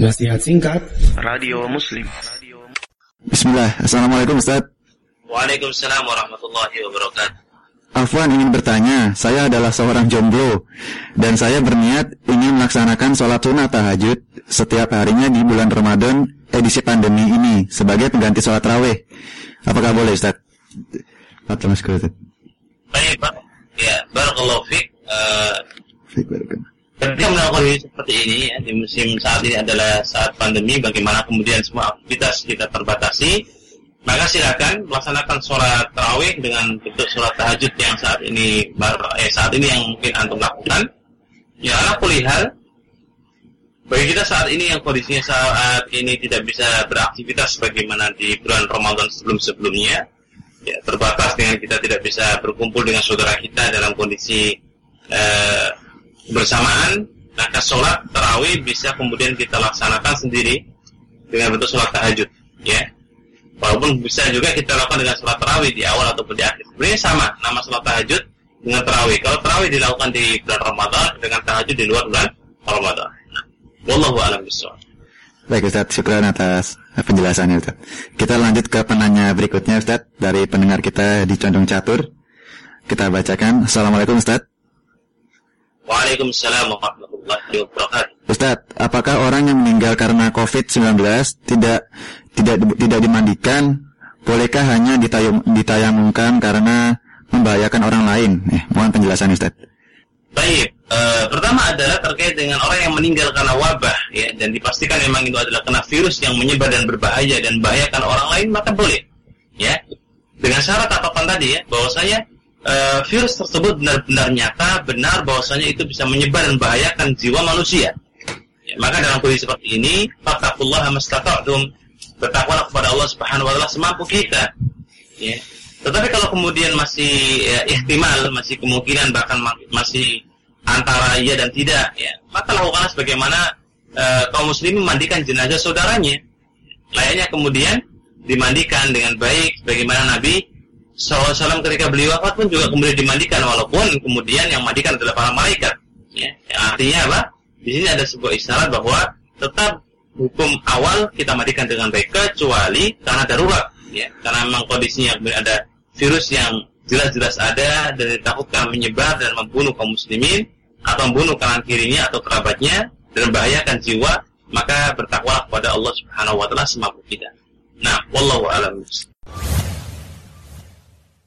Nasihat singkat Radio Muslim Bismillah, Assalamualaikum Ustaz Waalaikumsalam warahmatullahi wabarakatuh Afwan ingin bertanya, saya adalah seorang jomblo dan saya berniat ingin melaksanakan sholat sunnah tahajud setiap harinya di bulan Ramadan edisi pandemi ini sebagai pengganti sholat raweh. Apakah boleh Ustaz? Atau Mas Ustaz? Baik Pak Ya, Barakallahu Fik uh, Baik, barakallah. Ketika melakukan kondisi seperti ini ya, Di musim saat ini adalah saat pandemi Bagaimana kemudian semua aktivitas kita terbatasi Maka silakan melaksanakan sholat tarawih dengan bentuk sholat tahajud yang saat ini eh, saat ini yang mungkin antum lakukan. Ya, kulihal bagi kita saat ini yang kondisinya saat ini tidak bisa beraktivitas sebagaimana di bulan Ramadan sebelum-sebelumnya, ya terbatas dengan kita tidak bisa berkumpul dengan saudara kita dalam kondisi eh, bersamaan, maka sholat tarawih bisa kemudian kita laksanakan sendiri dengan bentuk sholat tahajud, ya. Walaupun bisa juga kita lakukan dengan sholat tarawih di awal ataupun di akhir. Sebenarnya sama, nama sholat tahajud dengan tarawih. Kalau tarawih dilakukan di bulan Ramadan, dengan tahajud di luar bulan Ramadan. Nah, Wallahu a'lam bishawab. Baik Ustaz, syukuran atas penjelasannya Ustaz. Kita lanjut ke penanya berikutnya Ustaz dari pendengar kita di Condong Catur. Kita bacakan. Assalamualaikum Ustaz. Waalaikumsalam warahmatullahi wabarakatuh. Ustaz, apakah orang yang meninggal karena COVID-19 tidak tidak tidak dimandikan, bolehkah hanya ditayum, ditayamungkan karena membahayakan orang lain? Eh, mohon penjelasan Ustaz. Baik, eh, pertama adalah terkait dengan orang yang meninggal karena wabah ya dan dipastikan memang itu adalah kena virus yang menyebar dan berbahaya dan membahayakan orang lain maka boleh ya dengan syarat apa pun tadi ya bahwasanya eh, virus tersebut benar-benar nyata benar bahwasanya itu bisa menyebar dan membahayakan jiwa manusia. Ya, maka dalam kondisi seperti ini fattaqullaha mastata'tum bertakwalah kepada Allah Subhanahu wa taala semampu kita. Ya. Tetapi kalau kemudian masih ya, ihtimal, masih kemungkinan bahkan ma- masih antara iya dan tidak, ya maka lakukanlah sebagaimana eh, kaum muslimin memandikan jenazah saudaranya. Layaknya kemudian dimandikan dengan baik, bagaimana Nabi SAW ketika beliau wafat pun juga kemudian dimandikan, walaupun kemudian yang mandikan adalah para malaikat. Ya, yang artinya apa? Di sini ada sebuah isyarat bahwa tetap hukum awal kita mandikan dengan baik kecuali karena darurat ya karena memang kondisinya ada virus yang jelas-jelas ada dan ditakutkan menyebar dan membunuh kaum muslimin atau membunuh kanan kirinya atau kerabatnya dan membahayakan jiwa maka bertakwa kepada Allah Subhanahu wa taala semampu kita. Nah, wallahu a'lam.